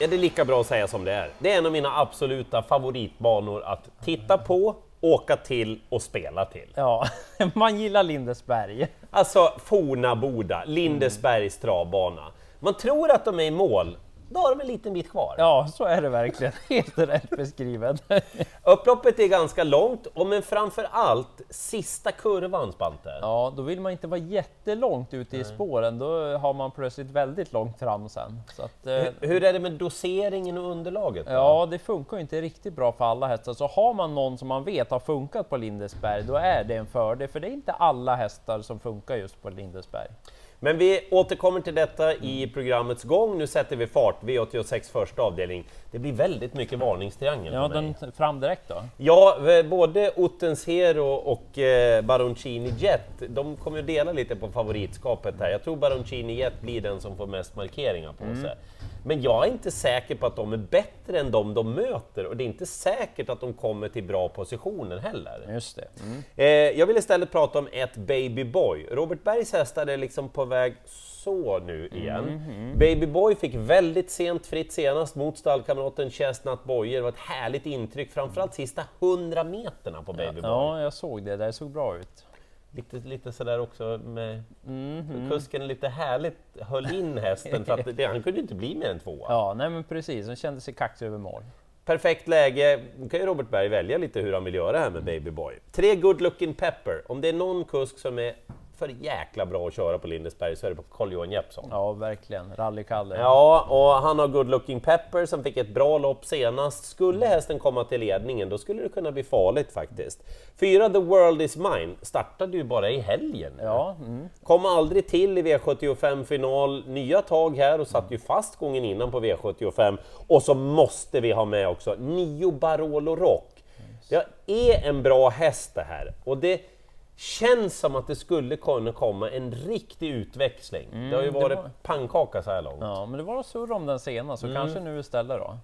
är det lika bra att säga som det är. Det är en av mina absoluta favoritbanor att titta på, åka till och spela till. Ja, man gillar Lindesberg. Alltså forna Boda, Lindesbergs travbana. Man tror att de är i mål, då har de en liten bit kvar. Ja, så är det verkligen. Helt rätt beskrivet. Upploppet är ganska långt, och men framför allt sista kurvan, Spante. Ja, då vill man inte vara jättelångt ute i spåren, då har man plötsligt väldigt långt fram sen. Så att, eh, Hur- Hur är det med doseringen och underlaget? då? Ja, det funkar ju inte riktigt bra för alla hästar. Så har man någon som man vet har funkat på Lindesberg, då är det en fördel. För det är inte alla hästar som funkar just på Lindesberg. Men vi återkommer till detta i programmets gång. Nu sätter vi fart, V86 första avdelning. Det blir väldigt mycket varningstriangel Ja, den fram direkt då. Ja, eh, både Ottens Hero och eh, Baroncini Jet, de kommer ju dela lite på favoritskapet här. Jag tror Baroncini Jet blir den som får mest markeringar på Mm. Men jag är inte säker på att de är bättre än de de möter och det är inte säkert att de kommer till bra positioner heller. Just det. Mm. Eh, jag vill istället prata om ett Baby Boy. Robert Bergs hästar är liksom på väg så nu igen. Baby Boy fick väldigt sent fritt senast mot stallkamraten Chestnut Boyer. Det var ett härligt intryck, framförallt sista 100 meterna på Baby Boy. Ja, jag såg det. Det såg bra ut. Lite, lite sådär också med kusken lite härligt höll in hästen för att det, han kunde inte bli mer än tvåa. Ja, nej men precis. Han kände sig kaxig över mål. Perfekt läge, nu kan ju Robert Berg välja lite hur han vill göra här med Baby Boy. Tre Good Looking Pepper, om det är någon kusk som är för jäkla bra att köra på Lindesberg så är det på Carl-Johan Jeppsson. Ja, verkligen. Rallykalle. Ja, och han har Good Looking Pepper som fick ett bra lopp senast. Skulle hästen komma till ledningen, då skulle det kunna bli farligt faktiskt. Fyra The World Is Mine startade ju bara i helgen. Ja, mm. Kom aldrig till i V75-final, nya tag här och satt ju fast gången innan på V75. Och så måste vi ha med också nio Barolo Rock. Det är en bra häst det här och det känns som att det skulle kunna komma en riktig utväxling. det har ju varit var- pannkaka så här långt. ja, men det var surr om den senast, Mm. så kanske nu istället då.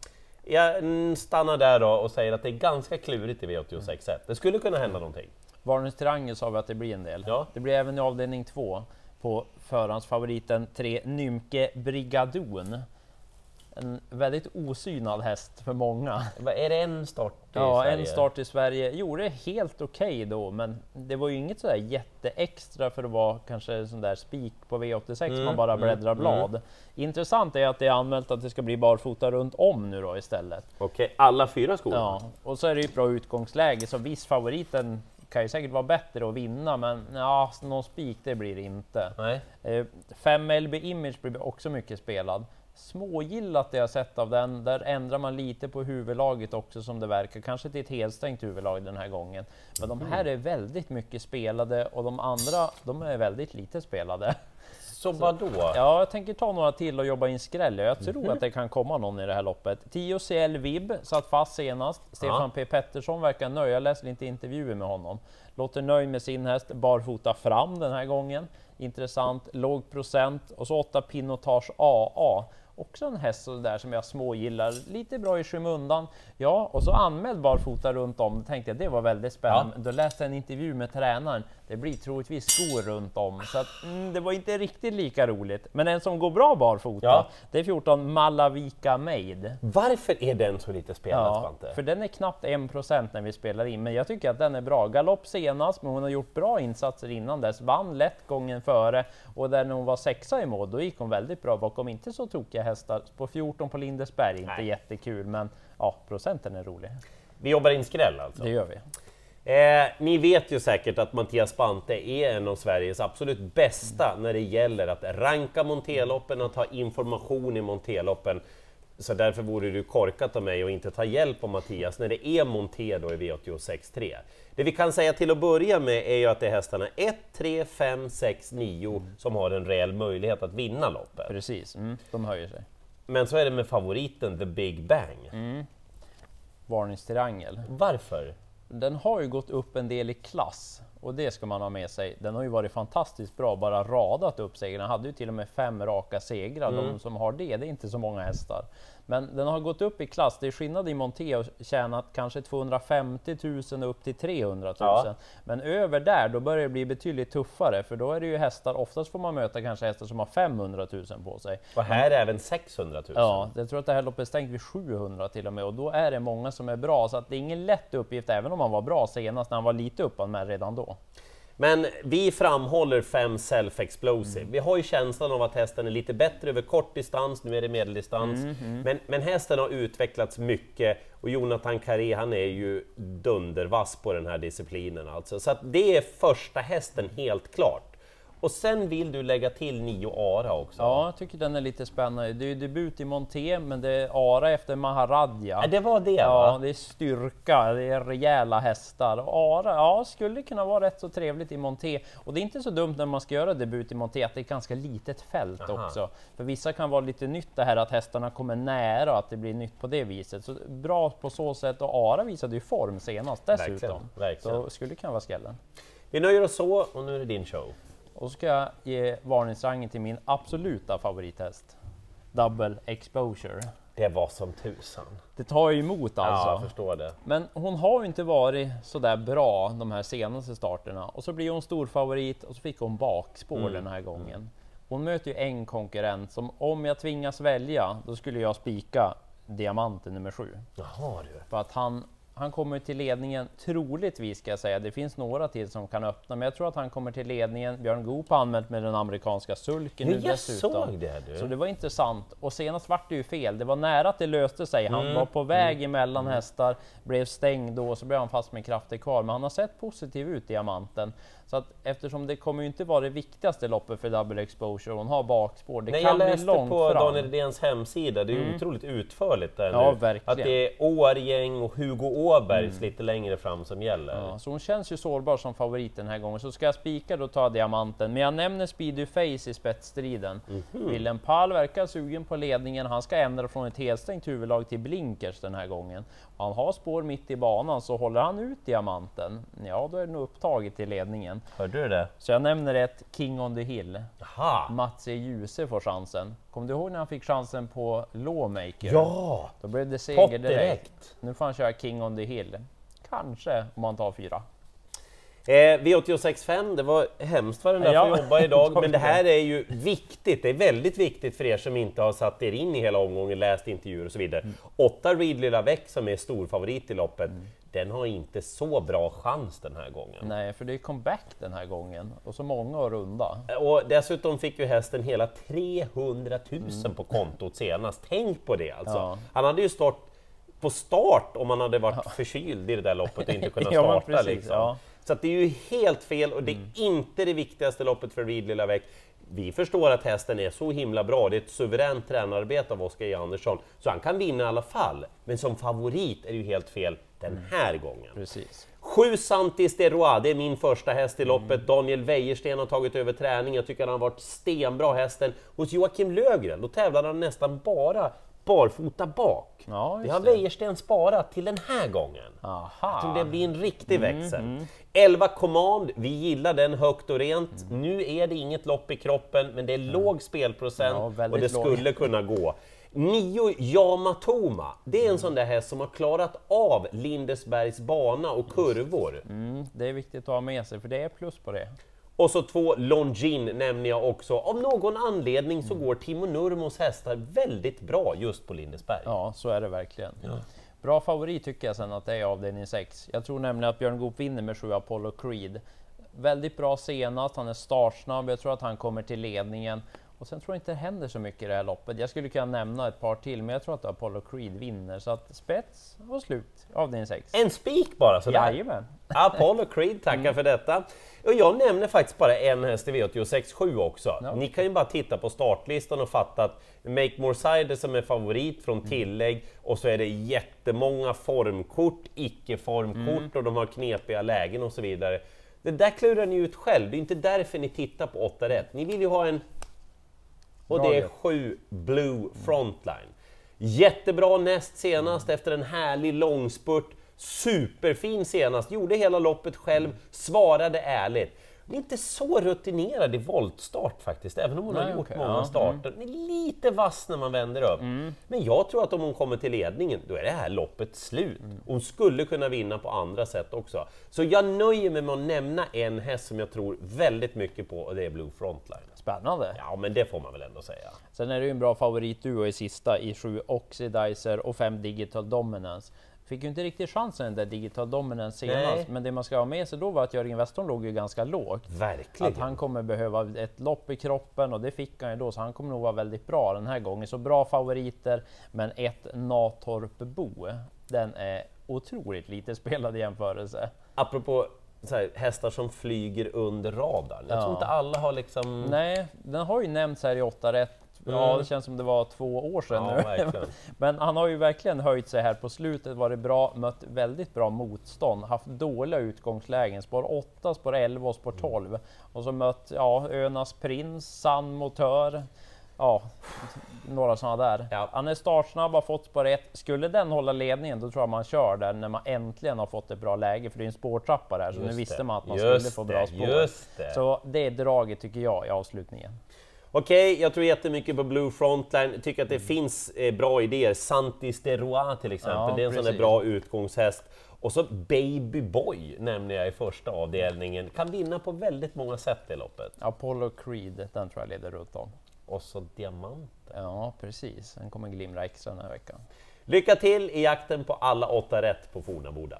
Jag mm, stannar där då och säger att det är ganska klurigt i V86 Det skulle kunna hända någonting. Varningstriangel sa vi att det blir en del. Ja. Det blir även i avdelning två på förhandsfavoriten 3 Nymke Brigadon. En väldigt osynad häst för många. Är det en start i Ja, Sverige? en start i Sverige gjorde helt okej då, men det var ju inget sådär jätteextra för att vara kanske en sån där spik på V86 Mm, man bara bläddrar blad. Intressant är att det är anmält att det ska bli barfota runt om nu då istället. Okej, alla fyra skor? Ja, och så är det ju ett bra utgångsläge, så viss favoriten kan ju säkert vara bättre att vinna, men ja, någon spik det blir det inte. Nej. Eh, 5 LB Image blir också mycket spelad. Smågillat det jag sett av den, där ändrar man lite på huvudlaget också som det verkar, kanske till ett helstängt huvudlag den här gången. Men de här är väldigt mycket spelade och de andra, de är väldigt lite spelade. Så vadå? Ja, jag tänker ta några till och jobba in skräll. Jag tror att det kan komma någon i det här loppet. 10 CL Vib satt fast senast. Stefan P Pettersson verkar nöjd. Jag läste lite intervjuer med honom. Låter nöjd med sin häst. Barfota fram den här gången. Intressant. Låg procent och så 8 Pinotage AA. Också en häst så där som jag smågillar. Lite bra i skymundan. Ja, och så anmäld barfota runt om. Då tänkte jag det var väldigt spännande. Då läste jag en intervju med tränaren. Det blir troligtvis skor runt om. Så att, mm, det var inte riktigt lika roligt. Men en som går bra barfota, Ja. det är 14 Malavika Made. Varför är den så lite spelad, Ja, Svante? för den är knappt 1% när vi spelar in, men jag tycker att den är bra. Galopp senast, men hon har gjort bra insatser innan dess. Vann lätt gången före och där när hon var sexa i mål, då gick hon väldigt bra bakom inte så tokiga hästar. På 14 på Lindesberg, inte Nej. jättekul, men ja, procenten är rolig. Vi jobbar in skräll alltså. Det gör vi. Eh, ni vet ju säkert att Mattias Spante är en av Sveriges absolut bästa när det gäller att ranka monterloppen och ta information i monterloppen. Så därför vore det korkat av mig att inte ta hjälp av Mattias när det är monter då i V86.3. Det vi kan säga till att börja med är ju att det är hästarna 1, 3, 5, 6, 9 som har en reell möjlighet att vinna loppet. Precis, mm, de höjer sig. Men så är det med favoriten The Big Bang. Varningstriangel. Varför? Den har ju gått upp en del i klass och det ska man ha med sig. Den har ju varit fantastiskt bra, bara radat upp segrar. Den hade ju till och med fem raka segrar. Mm. De som har det, det är inte så många hästar. Men den har gått upp i klass. Det är skillnad i Monté och tjänat kanske 250 000 upp till 300 000. Ja. Men över där, då börjar det bli betydligt tuffare, för då är det ju hästar. Oftast får man möta kanske hästar som har 500 000 på sig. Och här är även 600 000. Ja, jag tror att det här loppet är stängt vid 700 till och med och då är det många som är bra. Så att det är ingen lätt uppgift, även om han var bra senast när han var lite upp med redan då. Men vi framhåller fem self-explosive. Mm. Vi har ju känslan av att hästen är lite bättre över kort distans, nu är det medeldistans. Mm, mm. Men, men hästen har utvecklats mycket och Jonathan Carré han är ju dundervass på den här disciplinen alltså. Så att det är första hästen helt klart. Och sen vill du lägga till Nio Ara också? Ja, jag tycker den är lite spännande. Det är debut i Monté, men det är Ara efter Maharadja. Ja, det var det Ja, va? det är styrka, det är rejäla hästar. Ara, ja, skulle kunna vara rätt så trevligt i Monté. Och det är inte så dumt när man ska göra debut i Monté, att det är ett ganska litet fält Aha. också. För vissa kan vara lite nytt det här att hästarna kommer nära, att det blir nytt på det viset. Så bra på så sätt, och Ara visade ju form senast dessutom. Verkligen, verkligen. Så skulle kunna vara skallen. Vi nöjer oss så, och nu är det din show. Och så ska jag ge varningsrangen till min absoluta favorithäst. Double Exposure. Det var som tusan. Det tar ju emot alltså. Ja, jag förstår det. Men hon har ju inte varit så där bra de här senaste starterna och så blir hon stor favorit och så fick hon bakspår mm. den här gången. Hon möter ju en konkurrent som om jag tvingas välja, då skulle jag spika diamanten nummer sju. Jaha du. För att han han kommer till ledningen, troligtvis ska jag säga. Det finns några till som kan öppna, men jag tror att han kommer till ledningen. Björn Goop har anmält med den amerikanska sulken nu dessutom. Såg det, du. Så det var intressant. Och senast vart det ju fel. Det var nära att det löste sig. Han mm. var på väg mm. emellan mm. hästar, blev stängd då, så blev han fast med krafter kvar. Men han har sett positiv ut, Diamanten. Så att eftersom det kommer ju inte vara det viktigaste loppet för double exposure, hon har bakspår. Det Nej, kan jag läste bli långt på fram. Daniel Redéns hemsida, det är mm. otroligt utförligt där ja, nu. Verkligen. Att det är Årgäng och Hugo Åbergs mm. lite längre fram som gäller. Ja, så hon känns ju sårbar som favorit den här gången. Så ska jag spika då tar diamanten. Men jag nämner Speedy Face i spetsstriden. Mm -hmm. Willem Pall verkar sugen på ledningen. Han ska ändra från ett helstängt huvudlag till blinkers den här gången. Han har spår mitt i banan, så håller han ut diamanten, ja då är det nog upptaget till ledningen. Hörde du det? Så jag nämner ett King on the Hill. Aha. Mats E. Djuse får chansen. Kommer du ihåg när han fick chansen på Lawmaker? Ja! Då blev det seger direkt. direkt. Nu får han köra King on the Hill. Kanske om han tar fyra. Eh, V86.5, det var hemskt vad den där ja, får jobba idag, men det här är ju viktigt. Det är väldigt viktigt för er som inte har satt er in i hela omgången, läst intervjuer och så vidare. Mm. Åtta Readly Lavec som är storfavorit i loppet, mm. den har inte så bra chans den här gången. Nej, för det är comeback den här gången och så många att runda. Och dessutom fick ju hästen hela 300 000 mm. på kontot senast. Tänk på det alltså! Ja. Han hade ju stått på start om han hade varit ja. förkyld i det där loppet och inte kunnat starta. ja, precis, liksom. Så det är ju helt fel och det är mm. inte det viktigaste loppet för Reed Lillavec. Vi förstår att hästen är så himla bra, det är ett suveränt tränararbete av Oskar E Andersson, så han kan vinna i alla fall. Men som favorit är det ju helt fel den mm. här gången. Precis. Sju Santis de Roa, det är min första häst i loppet. Mm. Daniel Wäjersten har tagit över träning, jag tycker han har varit stenbra hästen. Hos Joakim Lögren, då tävlade han nästan bara barfota bak. Ja, det har Wäjersten sparat till den här gången. Aha. Jag tror det blir en riktig mm, växel. Mm. 11 Command, vi gillar den högt och rent. Mm. Nu är det inget lopp i kroppen, men det är mm. låg spelprocent ja, och det skulle låg. kunna gå. 9 Yamatoma, det är en mm. sån där häst som har klarat av Lindesbergs bana och kurvor. Mm, det är viktigt att ha med sig, för det är plus på det. Och så två Longin nämner jag också. Av någon anledning så går Timo Nurmos hästar väldigt bra just på Lindesberg. Ja, så är det verkligen. Ja. Bra favorit tycker jag sen att det är avdelning 6. Jag tror nämligen att Björn Goop vinner med 7 Apollo Creed. Väldigt bra senast, han är startsnabb, jag tror att han kommer till ledningen. Och sen tror jag inte det händer så mycket i det här loppet. Jag skulle kunna nämna ett par till, men jag tror att Apollo Creed vinner. Så att spets och slut, avdelning 6. En spik bara sådär? Jajamän! Apollo Creed tackar mm. för detta. Och jag nämner faktiskt bara en häst i V86.7 också. Ja. Ni kan ju bara titta på startlistan och fatta att Make More Cider som är favorit från mm. tillägg och så är det jättemånga formkort, icke-formkort mm. och de har knepiga lägen och så vidare. Det där klurar ni ut själv, det är inte därför ni tittar på 8 rätt. Ni vill ju ha en... Och det är 7 Blue Frontline. Jättebra näst senast efter en härlig långspurt superfin senast, gjorde hela loppet själv, svarade ärligt. Hon är inte så rutinerad i voltstart faktiskt, även om hon Nej, har gjort okej, många ja, mm. starter. Hon är lite vass när man vänder upp. Men jag tror att om hon kommer till ledningen, då är det här loppet slut. Mm. Hon skulle kunna vinna på andra sätt också. Så jag nöjer mig med att nämna en häst som jag tror väldigt mycket på och det är Blue Frontline. Spännande! Ja, men det får man väl ändå säga. Sen är det ju en bra favoritduo i sista i 7 Oxidizer och 5 Digital Dominance. Fick ju inte riktigt chansen den där Digital Dominance senast, Nej. men det man ska ha med sig då var att Jörgen Westholm låg ju ganska lågt. Verkligen. Att han kommer behöva ett lopp i kroppen och det fick han ju då, så han kommer nog vara väldigt bra den här gången. Så bra favoriter, men ett Natorpbo, den är otroligt lite spelad i jämförelse. Apropå här, hästar som flyger under radarn. Jag Ja. tror inte alla har liksom... Nej, den har ju nämnts här i 8 rätt. Ja, Mm. det känns som det var två år sedan Ja, nu. Men han har ju verkligen höjt sig här på slutet, varit bra, mött väldigt bra motstånd, haft dåliga utgångslägen, spår 8, spår 11 och spår 12. Och så mött ja, Önas Prins, San Motör, ja, några sådana där. Ja. Han är startsnabb, har fått spår 1. Skulle den hålla ledningen, då tror jag man kör där när man äntligen har fått ett bra läge, för det är en spårtrappa där, så nu Just visste det, man att man skulle få bra det, spår. det. Så det draget tycker jag i avslutningen. Okej, jag tror jättemycket på Blue Frontline. Tycker att det finns eh, bra idéer. Santis de Roy till exempel, Ja, det är en sån där precis. bra utgångshäst. Och så Baby Boy nämner jag i första avdelningen. Kan vinna på väldigt många sätt i loppet. Apollo Creed, den tror jag leder runt om. Och så Diamant. Ja, precis. Den kommer glimra extra den här veckan. Lycka till i jakten på alla åtta rätt på Fornaboda.